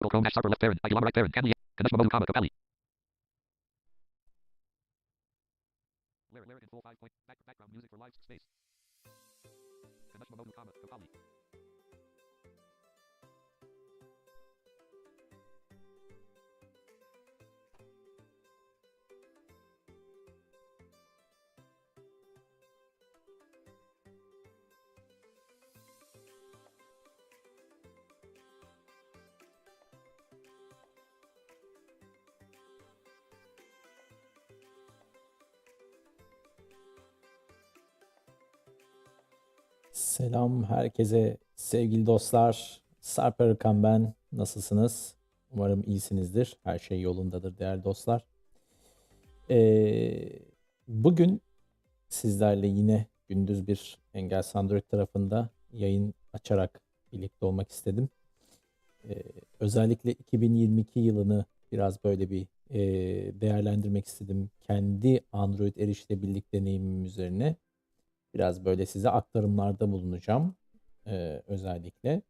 Google Chrome sharper left parent. Icon right parent. Canley. Kadesh Momodu comma Capelli. Lyric lyric in full five point background music for live space. Kadesh Momodu comma Capelli. Selam herkese sevgili dostlar. Sarp Arıkan ben. Nasılsınız? Umarım iyisinizdir. Her şey yolundadır değerli dostlar. Ee, bugün sizlerle yine gündüz bir Engel Android tarafında yayın açarak birlikte olmak istedim. Ee, özellikle 2022 yılını biraz böyle bir e, değerlendirmek istedim. Kendi Android erişilebilirlik deneyimim üzerine biraz böyle size aktarımlarda bulunacağım ee, özellikle.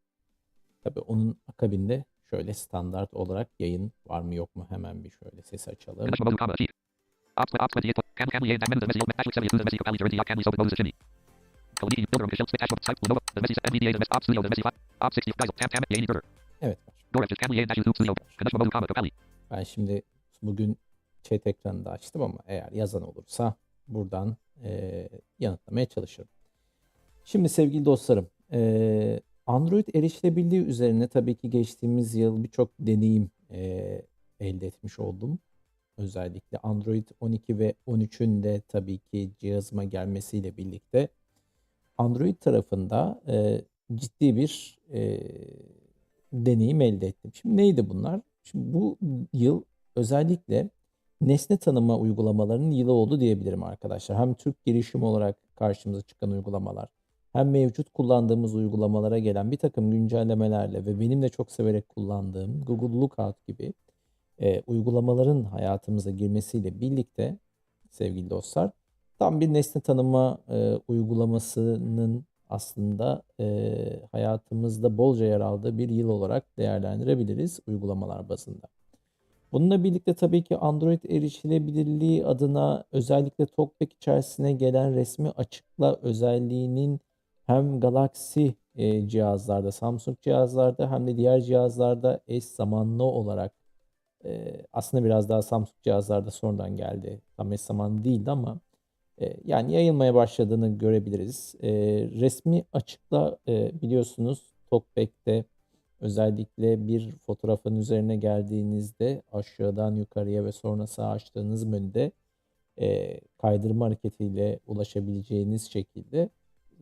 Tabii onun akabinde şöyle standart olarak yayın var mı yok mu hemen bir şöyle ses açalım. Kadesh Momodu comma Chief. Ops Ops 28. Can Canley and Mendes Messi Ashley Sevius Messi Capelli Jersey Canley Soap Moses Jimmy. Kaliki Pilgrim Michelle Spit Ashwood Type Lenovo The Messi NVDA The Messi Ops Leo The Messi Ops 60 Guys Tam Tam Yaney Gerber. Evet. Ben şimdi bugün chat ekranını da açtım ama eğer yazan olursa buradan e, yanıtlamaya çalışırım. Şimdi sevgili dostlarım, e, Android erişilebilirliği üzerine tabii ki geçtiğimiz yıl birçok deneyim e, elde etmiş oldum. Özellikle Android 12 ve 13'ün de tabii ki cihazıma gelmesiyle birlikte Android tarafında e, ciddi bir e, deneyim elde ettim. Şimdi neydi bunlar? Şimdi bu yıl özellikle nesne tanıma uygulamalarının yılı oldu diyebilirim arkadaşlar. Hem Türk girişim olarak karşımıza çıkan uygulamalar, hem mevcut kullandığımız uygulamalara gelen bir takım güncellemelerle ve benim de çok severek kullandığım Google Lookout gibi e, uygulamaların hayatımıza girmesiyle birlikte sevgili dostlar tam bir nesne tanıma e, uygulamasının aslında e, hayatımızda bolca yer aldığı bir yıl olarak değerlendirebiliriz uygulamalar bazında. Bununla birlikte tabii ki Android erişilebilirliği adına özellikle TalkBack içerisine gelen resmi açıkla özelliğinin hem Galaxy e, cihazlarda, Samsung cihazlarda hem de diğer cihazlarda eş zamanlı olarak e, aslında biraz daha Samsung cihazlarda sonradan geldi. Tam eş zamanlı değildi ama e, yani yayılmaya başladığını görebiliriz. E, resmi açıkla e, biliyorsunuz TalkBack'te özellikle bir fotoğrafın üzerine geldiğinizde aşağıdan yukarıya ve sonra sağa açtığınız menüde e, kaydırma hareketiyle ulaşabileceğiniz şekilde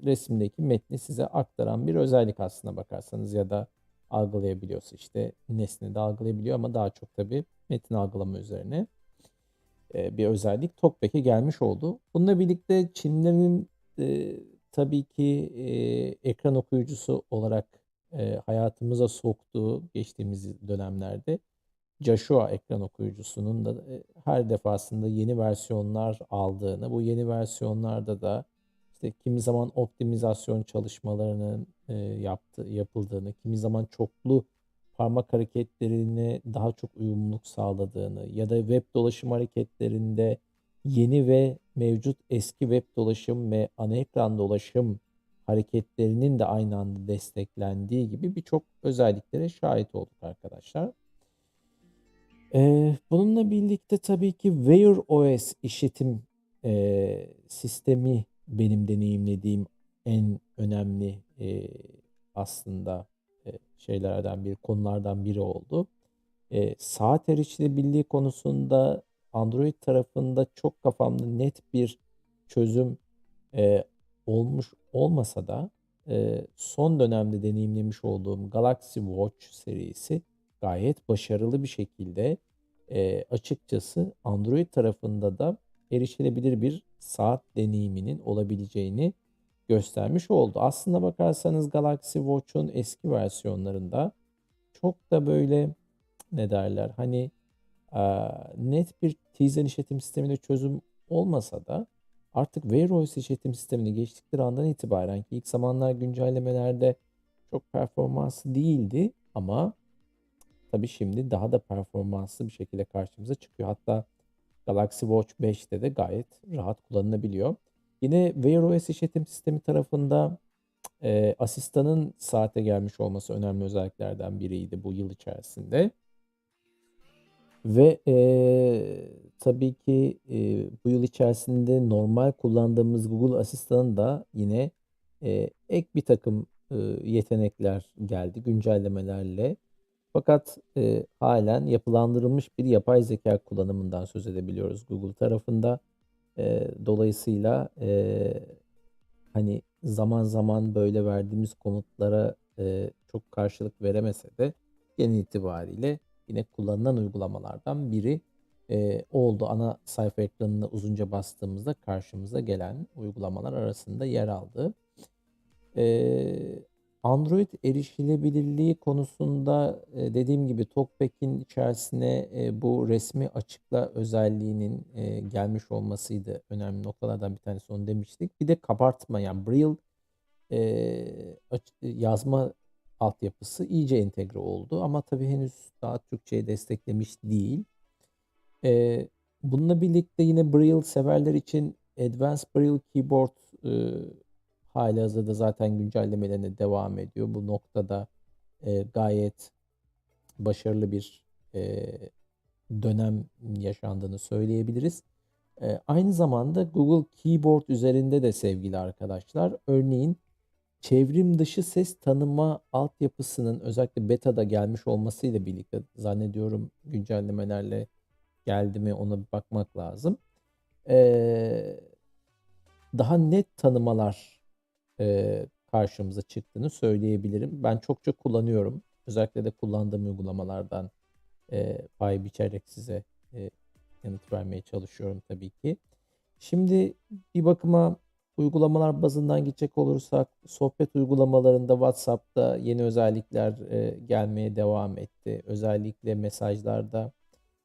resimdeki metni size aktaran bir özellik aslına bakarsanız ya da algılayabiliyorsa işte nesne de algılayabiliyor ama daha çok tabii metin algılama üzerine e, bir özellik TalkBack'e gelmiş oldu. Bununla birlikte Çinlerin e, tabii ki e, ekran okuyucusu olarak e, hayatımıza soktuğu geçtiğimiz dönemlerde Joshua ekran okuyucusunun da e, her defasında yeni versiyonlar aldığını, bu yeni versiyonlarda da işte kimi zaman optimizasyon çalışmalarının e, yaptı, yapıldığını, kimi zaman çoklu parmak hareketlerine daha çok uyumluluk sağladığını ya da web dolaşım hareketlerinde yeni ve mevcut eski web dolaşım ve ana ekran dolaşım hareketlerinin de aynı anda desteklendiği gibi birçok özelliklere şahit olduk arkadaşlar. Ee, bununla birlikte tabii ki Wear OS işletim e, sistemi benim deneyimlediğim en önemli e, aslında e, şeylerden bir konulardan biri oldu. E, saat erişilebilirliği konusunda Android tarafında çok kafamda net bir çözüm olmuş olmasa da e, son dönemde deneyimlemiş olduğum Galaxy Watch serisi gayet başarılı bir şekilde e, açıkçası Android tarafında da erişilebilir bir saat deneyiminin olabileceğini göstermiş oldu. Aslında bakarsanız Galaxy Watch'un eski versiyonlarında çok da böyle ne derler hani e, net bir tizen işletim sisteminde çözüm olmasa da artık Wear OS işletim sistemine geçtikleri andan itibaren ki ilk zamanlar güncellemelerde çok performanslı değildi ama tabii şimdi daha da performanslı bir şekilde karşımıza çıkıyor. Hatta Galaxy Watch 5'te de gayet rahat kullanılabiliyor. Yine Wear OS işletim sistemi tarafında e, asistanın saate gelmiş olması önemli özelliklerden biriydi bu yıl içerisinde. Ve e, tabii ki e, bu yıl içerisinde normal kullandığımız Google Asistan'ın da yine e, ek bir takım e, yetenekler geldi güncellemelerle. Fakat e, halen yapılandırılmış bir yapay zeka kullanımından söz edebiliyoruz Google tarafında. E, dolayısıyla e, hani zaman zaman böyle verdiğimiz komutlara e, çok karşılık veremese de genel itibariyle yine kullanılan uygulamalardan biri e, oldu. Ana sayfa ekranına uzunca bastığımızda karşımıza gelen uygulamalar arasında yer aldı. E, Android erişilebilirliği konusunda e, dediğim gibi TalkBack'in içerisine e, bu resmi açıkla özelliğinin e, gelmiş olmasıydı önemli noktalardan bir tanesi onu demiştik. Bir de kabartma yani Braille e, yazma altyapısı iyice entegre oldu ama tabii henüz daha Türkçe'ye desteklemiş değil. E, bununla birlikte yine Braille severler için Advanced Braille Keyboard e, hali hazırda zaten güncellemelerine devam ediyor. Bu noktada e, gayet başarılı bir e, dönem yaşandığını söyleyebiliriz. E, aynı zamanda Google Keyboard üzerinde de sevgili arkadaşlar, örneğin çevrim dışı ses tanıma altyapısının özellikle beta'da gelmiş olmasıyla birlikte zannediyorum güncellemelerle geldi mi ona bir bakmak lazım. E, daha net tanımalar e, karşımıza çıktığını söyleyebilirim. Ben çokça kullanıyorum. Özellikle de kullandığım uygulamalardan e, pay biçerek size e, yanıt vermeye çalışıyorum tabii ki. Şimdi bir bakıma uygulamalar bazından gidecek olursak sohbet uygulamalarında WhatsApp'ta yeni özellikler e, gelmeye devam etti. Özellikle mesajlarda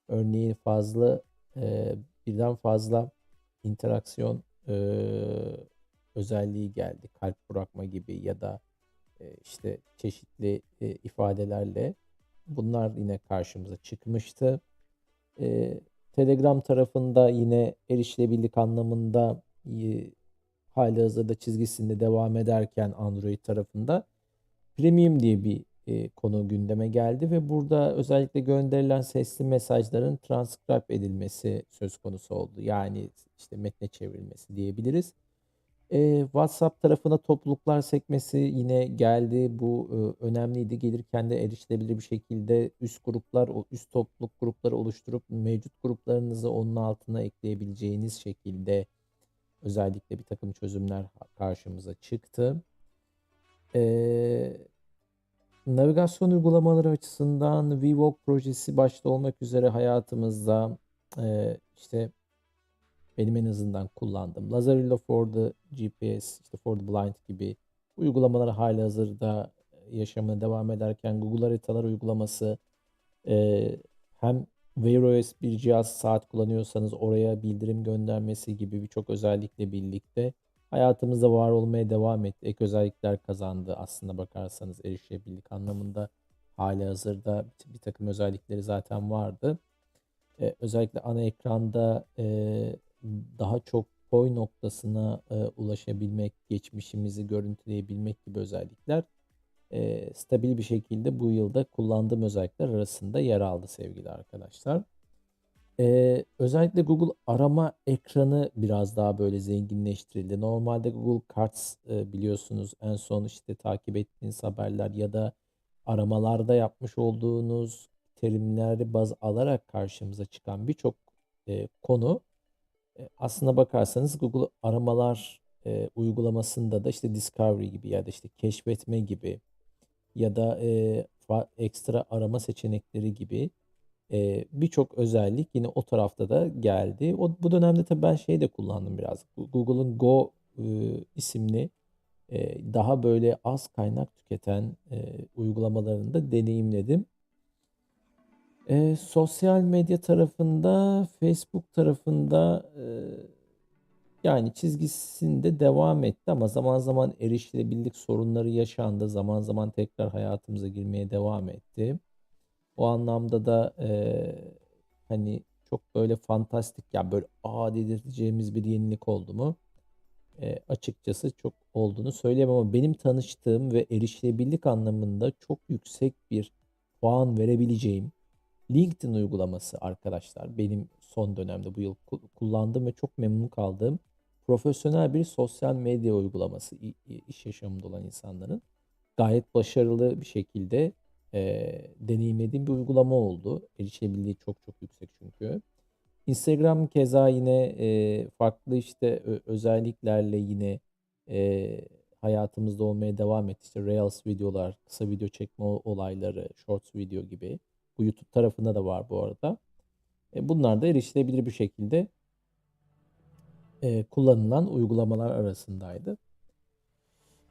örneğin fazla e, birden fazla interaksiyon e, özelliği geldi. Kalp bırakma gibi ya da e, işte çeşitli e, ifadelerle bunlar yine karşımıza çıkmıştı. E, Telegram tarafında yine erişilebilirlik anlamında hali hazırda çizgisinde devam ederken Android tarafında Premium diye bir e, konu gündeme geldi ve burada özellikle gönderilen sesli mesajların transcribe edilmesi söz konusu oldu. Yani işte metne çevrilmesi diyebiliriz. E, WhatsApp tarafına topluluklar sekmesi yine geldi. Bu e, önemliydi. Gelirken de erişilebilir bir şekilde üst gruplar, o üst topluluk grupları oluşturup mevcut gruplarınızı onun altına ekleyebileceğiniz şekilde özellikle bir takım çözümler karşımıza çıktı. E, navigasyon uygulamaları açısından VWalk projesi başta olmak üzere hayatımızda e, işte benim en azından kullandığım Lazarillo for the GPS, işte for the Blind gibi uygulamalar hali hazırda yaşamına devam ederken Google Haritalar uygulaması e, hem Wear OS bir cihaz saat kullanıyorsanız oraya bildirim göndermesi gibi birçok özellikle birlikte hayatımızda var olmaya devam etti. Ek özellikler kazandı aslında bakarsanız erişebilirlik anlamında hali hazırda bir, takım özellikleri zaten vardı. Ee, özellikle ana ekranda e, daha çok koy noktasına e, ulaşabilmek, geçmişimizi görüntüleyebilmek gibi özellikler e, stabil bir şekilde bu yılda kullandığım özellikler arasında yer aldı sevgili arkadaşlar. E, özellikle Google arama ekranı biraz daha böyle zenginleştirildi. Normalde Google Cards e, biliyorsunuz en son işte takip ettiğiniz haberler ya da aramalarda yapmış olduğunuz terimleri baz alarak karşımıza çıkan birçok e, konu e, aslına bakarsanız Google aramalar e, uygulamasında da işte Discovery gibi ya da işte keşfetme gibi ya da e, ekstra arama seçenekleri gibi e, birçok özellik yine o tarafta da geldi. O, bu dönemde tabii ben şey de kullandım biraz. Google'ın Go e, isimli e, daha böyle az kaynak tüketen e, uygulamalarını da deneyimledim. E, sosyal medya tarafında, Facebook tarafında e, yani çizgisinde devam etti ama zaman zaman erişilebilirlik sorunları yaşandı. Zaman zaman tekrar hayatımıza girmeye devam etti. O anlamda da e, hani çok böyle fantastik ya böyle aa dedirteceğimiz bir yenilik oldu mu? E, açıkçası çok olduğunu söyleyemem ama benim tanıştığım ve erişilebilirlik anlamında çok yüksek bir puan verebileceğim LinkedIn uygulaması arkadaşlar. Benim son dönemde bu yıl ku- kullandığım ve çok memnun kaldığım profesyonel bir sosyal medya uygulaması iş yaşamında olan insanların gayet başarılı bir şekilde e, deneyimlediğim bir uygulama oldu. Erişebilirliği çok çok yüksek çünkü. Instagram keza yine e, farklı işte özelliklerle yine e, hayatımızda olmaya devam etti. İşte Reels videolar, kısa video çekme olayları, Shorts video gibi. Bu YouTube tarafında da var bu arada. E, bunlar da erişilebilir bir şekilde e, kullanılan uygulamalar arasındaydı.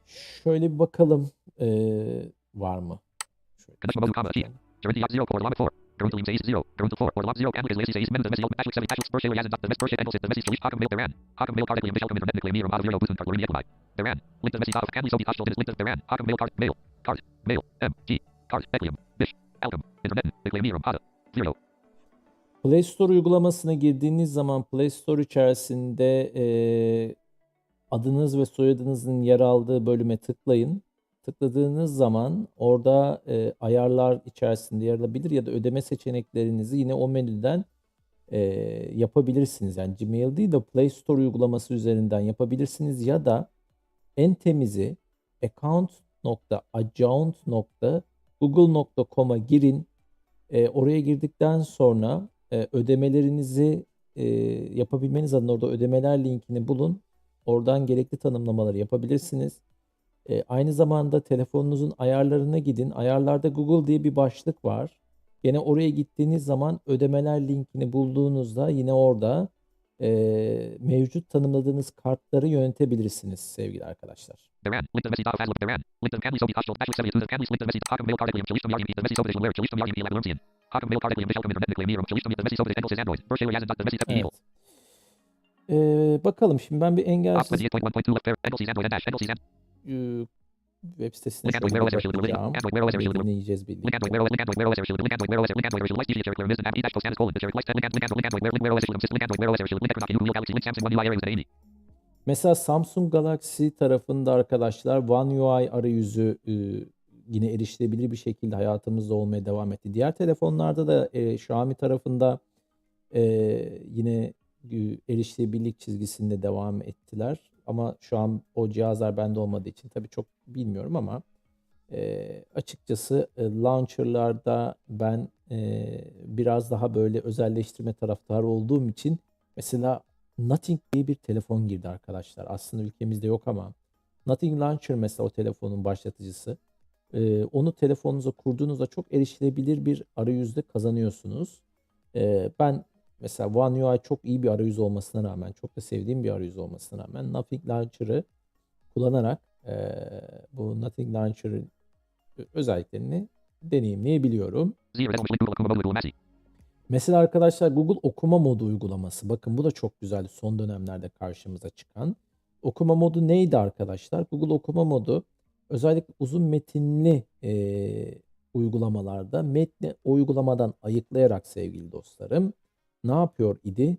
Şöyle bir bakalım e, var mı? Şöyle Connection mode, comma, G. bakalım. Guarantee yacht zero core llama four. Guarantee link says zero. Guarantee four. Or zero. Can is lazy says seven yazın. The Messi first angles. The Messi solution. Hakan mail Deran. Hakan mail card. Michel Comin. Medically me. Romano zero. Booth and card. Lorini Equimai. Deran. Link to Messi. Off. Can we so be hostile. Link to Deran. Hakan mail card. Mail. Card. Mail. M. G. Card. Bish. Internet. Medically. Zero. Play Store uygulamasına girdiğiniz zaman Play Store içerisinde e, adınız ve soyadınızın yer aldığı bölüme tıklayın. Tıkladığınız zaman orada e, ayarlar içerisinde yer alabilir ya da ödeme seçeneklerinizi yine o menüden e, yapabilirsiniz. Yani Gmail değil de Play Store uygulaması üzerinden yapabilirsiniz ya da en temizi account.account.google.com'a girin. E, oraya girdikten sonra e, ödemelerinizi e, yapabilmeniz adına orada ödemeler linkini bulun. Oradan gerekli tanımlamaları yapabilirsiniz. E, aynı zamanda telefonunuzun ayarlarına gidin. Ayarlarda Google diye bir başlık var. Yine oraya gittiğiniz zaman ödemeler linkini bulduğunuzda yine orada e, mevcut tanımladığınız kartları yönetebilirsiniz sevgili arkadaşlar. Evet. E, bakalım şimdi ben bir engelsiz 28.1.2 left pair. Angles. Android. And dash. Angles. And. e, web sitesine Link Android. şöyle Wear OS. bir bakacağım. Android. Wear OS. Orayı dinleyeceğiz Link birlikte. Android. Wear OS. Link Android. Wear OS. Link Android. Wear OS. Link Android. Link Easy. Share. Clear. Missing. E dash. Post. Colon. Share. Link. Link Android. Link Android. Link Android. Link Android. Wear OS. Link Android. Link Google Galaxy. Link Samsung One UI areas. Amy. Mesela Samsung Galaxy tarafında arkadaşlar One UI arayüzü e, yine erişilebilir bir şekilde hayatımızda olmaya devam etti. Diğer telefonlarda da e, Xiaomi tarafında e, yine e, erişilebilirlik çizgisinde devam ettiler. Ama şu an o cihazlar bende olmadığı için tabii çok bilmiyorum ama e, açıkçası e, launcherlarda ben e, biraz daha böyle özelleştirme taraftarı olduğum için mesela Nothing diye bir telefon girdi arkadaşlar. Aslında ülkemizde yok ama Nothing Launcher mesela o telefonun başlatıcısı. Ee, onu telefonunuza kurduğunuzda çok erişilebilir bir arayüzde kazanıyorsunuz. Ee, ben mesela One UI çok iyi bir arayüz olmasına rağmen, çok da sevdiğim bir arayüz olmasına rağmen Nothing Launcher'ı kullanarak eee, bu Nothing Launcher'ın özelliklerini deneyimleyebiliyorum. Mesela arkadaşlar Google okuma modu uygulaması. Bakın bu da çok güzel son dönemlerde karşımıza çıkan. Okuma modu neydi arkadaşlar? Google okuma modu özellikle uzun metinli e, uygulamalarda metni uygulamadan ayıklayarak sevgili dostlarım ne yapıyor idi?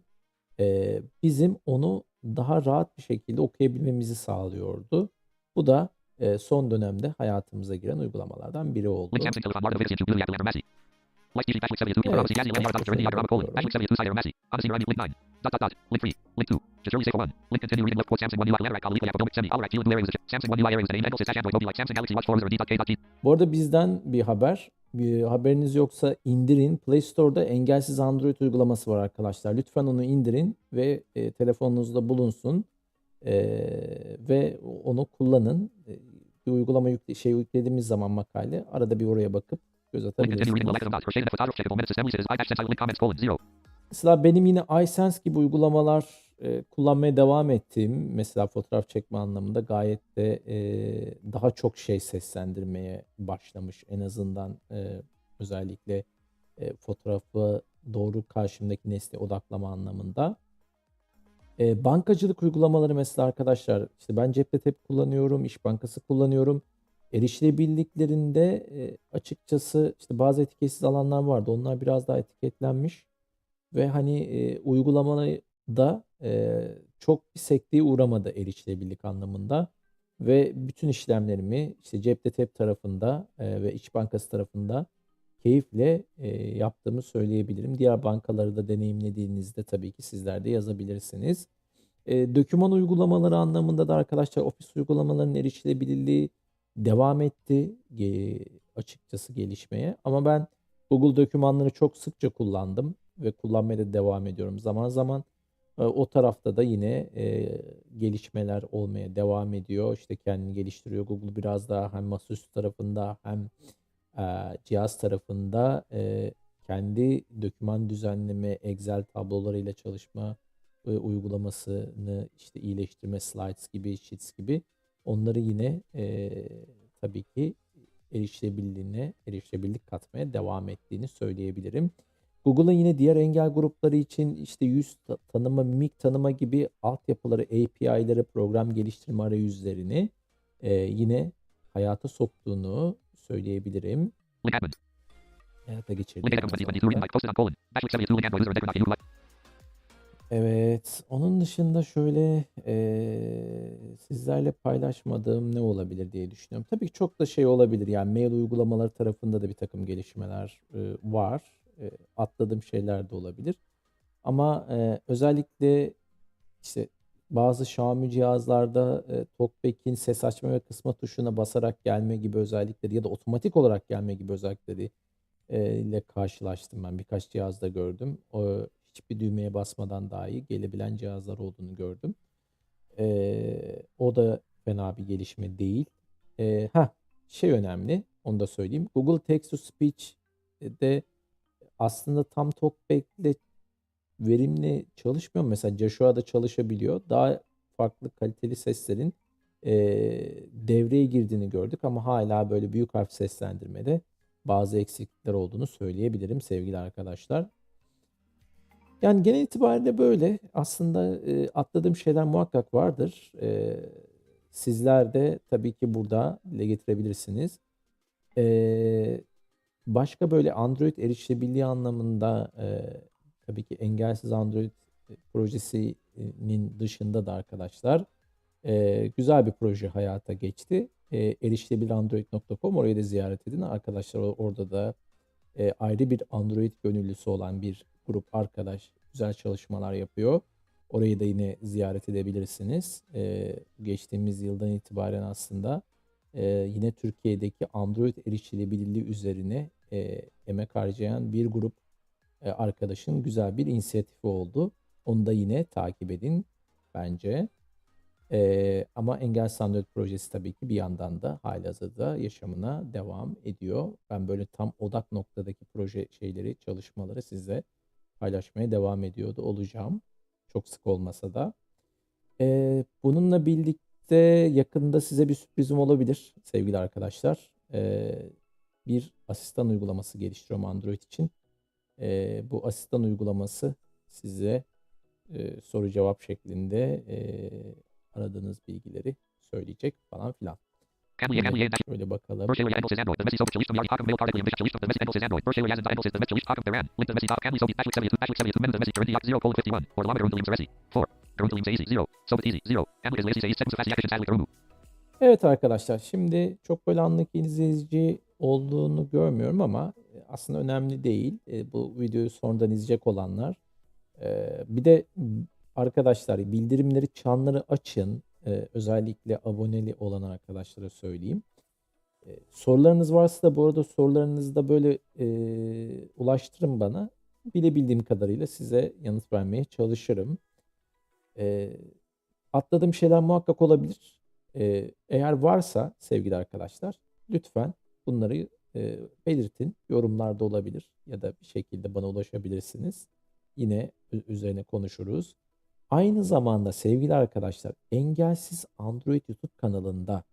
E, bizim onu daha rahat bir şekilde okuyabilmemizi sağlıyordu. Bu da e, son dönemde hayatımıza giren uygulamalardan biri oldu. Link Samsung Telephone. Marta Vivian. Julia. Atlanta. Messi. Light TV. Bash. Link 72. Evet, Robinson. Yazzie. Lanyard. Dr. Indy. Agama. Colon. Bash. Link 72. Sire. Messi. Odyssey. Remy. Link 9. Dot. Dot. Dot. Link 3. Link 2. Jajuli. Safe 1. Link continue reading left quote Samsung One UI. Alarak. Alalik. Yapodomic. Semi. Alarak. Teal. Blue areas. Samsung One UI areas. Name. Angles. Android. Mobile. Samsung Galaxy Watch 4. D.K. Bu arada bizden bir haber. Bir haberiniz yoksa indirin. Play Store'da engelsiz Android uygulaması var arkadaşlar. Lütfen onu indirin ve e, telefonunuzda bulunsun. E, ve onu kullanın. E, bir uygulama yükle, şey yüklediğimiz zaman makale arada bir oraya bakıp göz atabilirsiniz. Mesela benim yine iSense gibi uygulamalar e, kullanmaya devam ettiğim mesela fotoğraf çekme anlamında gayet de e, daha çok şey seslendirmeye başlamış. En azından e, özellikle e, fotoğrafı doğru karşımdaki nesne odaklama anlamında. E, bankacılık uygulamaları mesela arkadaşlar işte ben Cepte kullanıyorum, İş Bankası kullanıyorum. Erişilebilirliklerinde e, açıkçası işte bazı etiketsiz alanlar vardı. Onlar biraz daha etiketlenmiş ve hani e, uygulamalarda e, çok bir sekteye uğramadı erişilebilirlik anlamında ve bütün işlemlerimi işte Cepte Tep tarafında e, ve İş Bankası tarafında keyifle e, yaptığımı söyleyebilirim. Diğer bankaları da deneyimlediğinizde tabii ki sizler de yazabilirsiniz. E, doküman uygulamaları anlamında da arkadaşlar ofis uygulamalarının erişilebilirliği devam etti e, açıkçası gelişmeye. Ama ben Google dokümanları çok sıkça kullandım ve kullanmaya da devam ediyorum. Zaman zaman e, o tarafta da yine e, gelişmeler olmaya devam ediyor. İşte kendini geliştiriyor. Google biraz daha hem masaüstü tarafında hem e, cihaz tarafında e, kendi doküman düzenleme, Excel tablolarıyla çalışma e, uygulamasını işte iyileştirme, slides gibi, sheets gibi onları yine e, tabii ki erişilebilirliğine, erişilebilirlik katmaya devam ettiğini söyleyebilirim. Google'ın yine diğer engel grupları için işte yüz ta- tanıma, mimik tanıma gibi altyapıları, API'ları, program geliştirme arayüzlerini e, yine hayata soktuğunu söyleyebilirim. Hayata geçirdiği Link admin 2022 Ruby zamanda. Mike posted on colon. Bashlik 72 link Android user and decorated like Evet, onun dışında şöyle eee, sizlerle paylaşmadığım ne olabilir diye düşünüyorum. Tabii ki çok da şey olabilir. Yani mail uygulamaları tarafında da bir takım gelişmeler e, var. E, atladığım şeyler de olabilir. Ama e, özellikle işte bazı Xiaomi cihazlarda e, TalkBack'in ses açma ve kısma tuşuna basarak gelme gibi özellikleri ya da otomatik olarak gelme gibi özellikleri e, ile karşılaştım ben. Birkaç cihazda gördüm. O, hiçbir düğmeye basmadan dahi gelebilen cihazlar olduğunu gördüm. E, o da fena bir gelişme değil. E, ha şey önemli, onu da söyleyeyim. Google Text to Speech de aslında tam TalkBack'le verimli çalışmıyor. Mesela Joshua'da çalışabiliyor. Daha farklı kaliteli seslerin e, devreye girdiğini gördük ama hala böyle büyük harf seslendirmede bazı eksiklikler olduğunu söyleyebilirim sevgili arkadaşlar. Yani genel itibariyle böyle. Aslında e, atladığım şeyler muhakkak vardır. E, sizler de tabii ki burada dile getirebilirsiniz. E, başka böyle Android erişilebilirliği anlamında e, tabii ki engelsiz Android e, projesinin dışında da arkadaşlar e, güzel bir proje hayata geçti. E, erişilebilirandroid.com orayı da ziyaret edin. Arkadaşlar orada da e, ayrı bir Android gönüllüsü olan bir grup arkadaş güzel çalışmalar yapıyor. Orayı da yine ziyaret edebilirsiniz. E, geçtiğimiz yıldan itibaren aslında e, yine Türkiye'deki Android erişilebilirliği üzerine e, emek harcayan bir grup e, arkadaşın güzel bir inisiyatifi oldu. Onu da yine takip edin bence. E, ama Engelsiz Android projesi tabii ki bir yandan da halihazırda yaşamına devam ediyor. Ben böyle tam odak noktadaki proje şeyleri, çalışmaları size paylaşmaya devam ediyordu olacağım. Çok sık olmasa da. E, bununla birlikte yakında size bir sürprizim olabilir sevgili arkadaşlar. E, bir asistan uygulaması geliştiriyorum Android için. Ee, bu asistan uygulaması size e, soru cevap şeklinde e, aradığınız bilgileri söyleyecek falan filan. Şöyle bakalım. Berkshire Angles is Android. The Messi Soap Chalice from Yari Hakum Mail Cardically and Chalice from the Messi Angles is Android. Berkshire Yazan Angles is the Messi Chalice Hakum Theran. Link to the Messi top Camly Soap Bashlik 72 Bashlik 72 Men the Messi Currently 0 colon 51. Or Lama Garundalium Zaresi. 4. Garundalium Zaisi 0. Sobat Easy 0. Amlik is Lazy Zaisi 7 Sufasi Action Sadlik Garumu. Evet arkadaşlar şimdi çok böyle anlık izleyici olduğunu görmüyorum ama e, aslında önemli değil. E, Bu videoyu sonradan izleyecek olanlar. E, Bir de arkadaşlar bildirimleri çanları açın. Özellikle aboneli olan arkadaşlara söyleyeyim. Sorularınız varsa da bu arada sorularınızı da böyle ulaştırın bana. Bilebildiğim kadarıyla size yanıt vermeye çalışırım. E, atladığım şeyler muhakkak olabilir. Ee, eğer varsa sevgili arkadaşlar lütfen bunları e, belirtin. Yorumlarda olabilir ya da bir şekilde bana ulaşabilirsiniz. Yine üzerine konuşuruz. Aynı zamanda sevgili arkadaşlar Engelsiz Android YouTube kanalında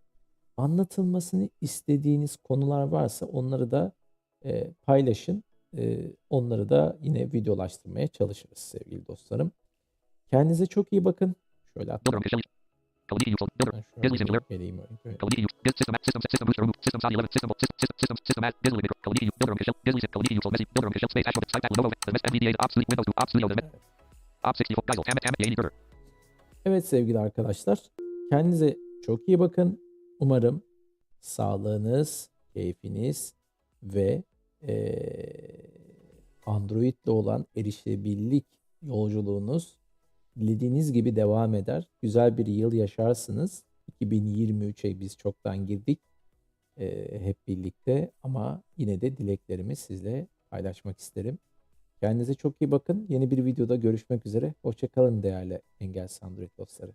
anlatılmasını istediğiniz konular varsa onları da e, paylaşın. E, onları da yine videolaştırmaya çalışırız sevgili dostlarım. Kendinize çok iyi bakın. Şöyle Bilderum atlayalım. Kashalice. Kalidi util. Builder. Ben şöyle Gizli Singular. geleyim önce. Kalidi u- Giz system system system booster remove system Saudi 11 system system system system system add Gizli Builder. Kalidi u- builder Michelle. Gizli Kalidi util Messi builder Michelle space Ashok Skype Lenovo the Mist NVDA Ops Suite Windows Ops Studio the Mist Ops 64 Geisel Hammett Hammett Yeni Builder. Evet sevgili arkadaşlar. Kendinize çok iyi bakın. Umarım sağlığınız, keyfiniz ve eee Android'le olan erişebilirlik yolculuğunuz dilediğiniz gibi devam eder. Güzel bir yıl yaşarsınız. 2023'e biz çoktan girdik eee, hep birlikte ama yine de dileklerimi sizle paylaşmak isterim. Kendinize çok iyi bakın. Yeni bir videoda görüşmek üzere. Hoşçakalın değerli engelsiz Android dostları.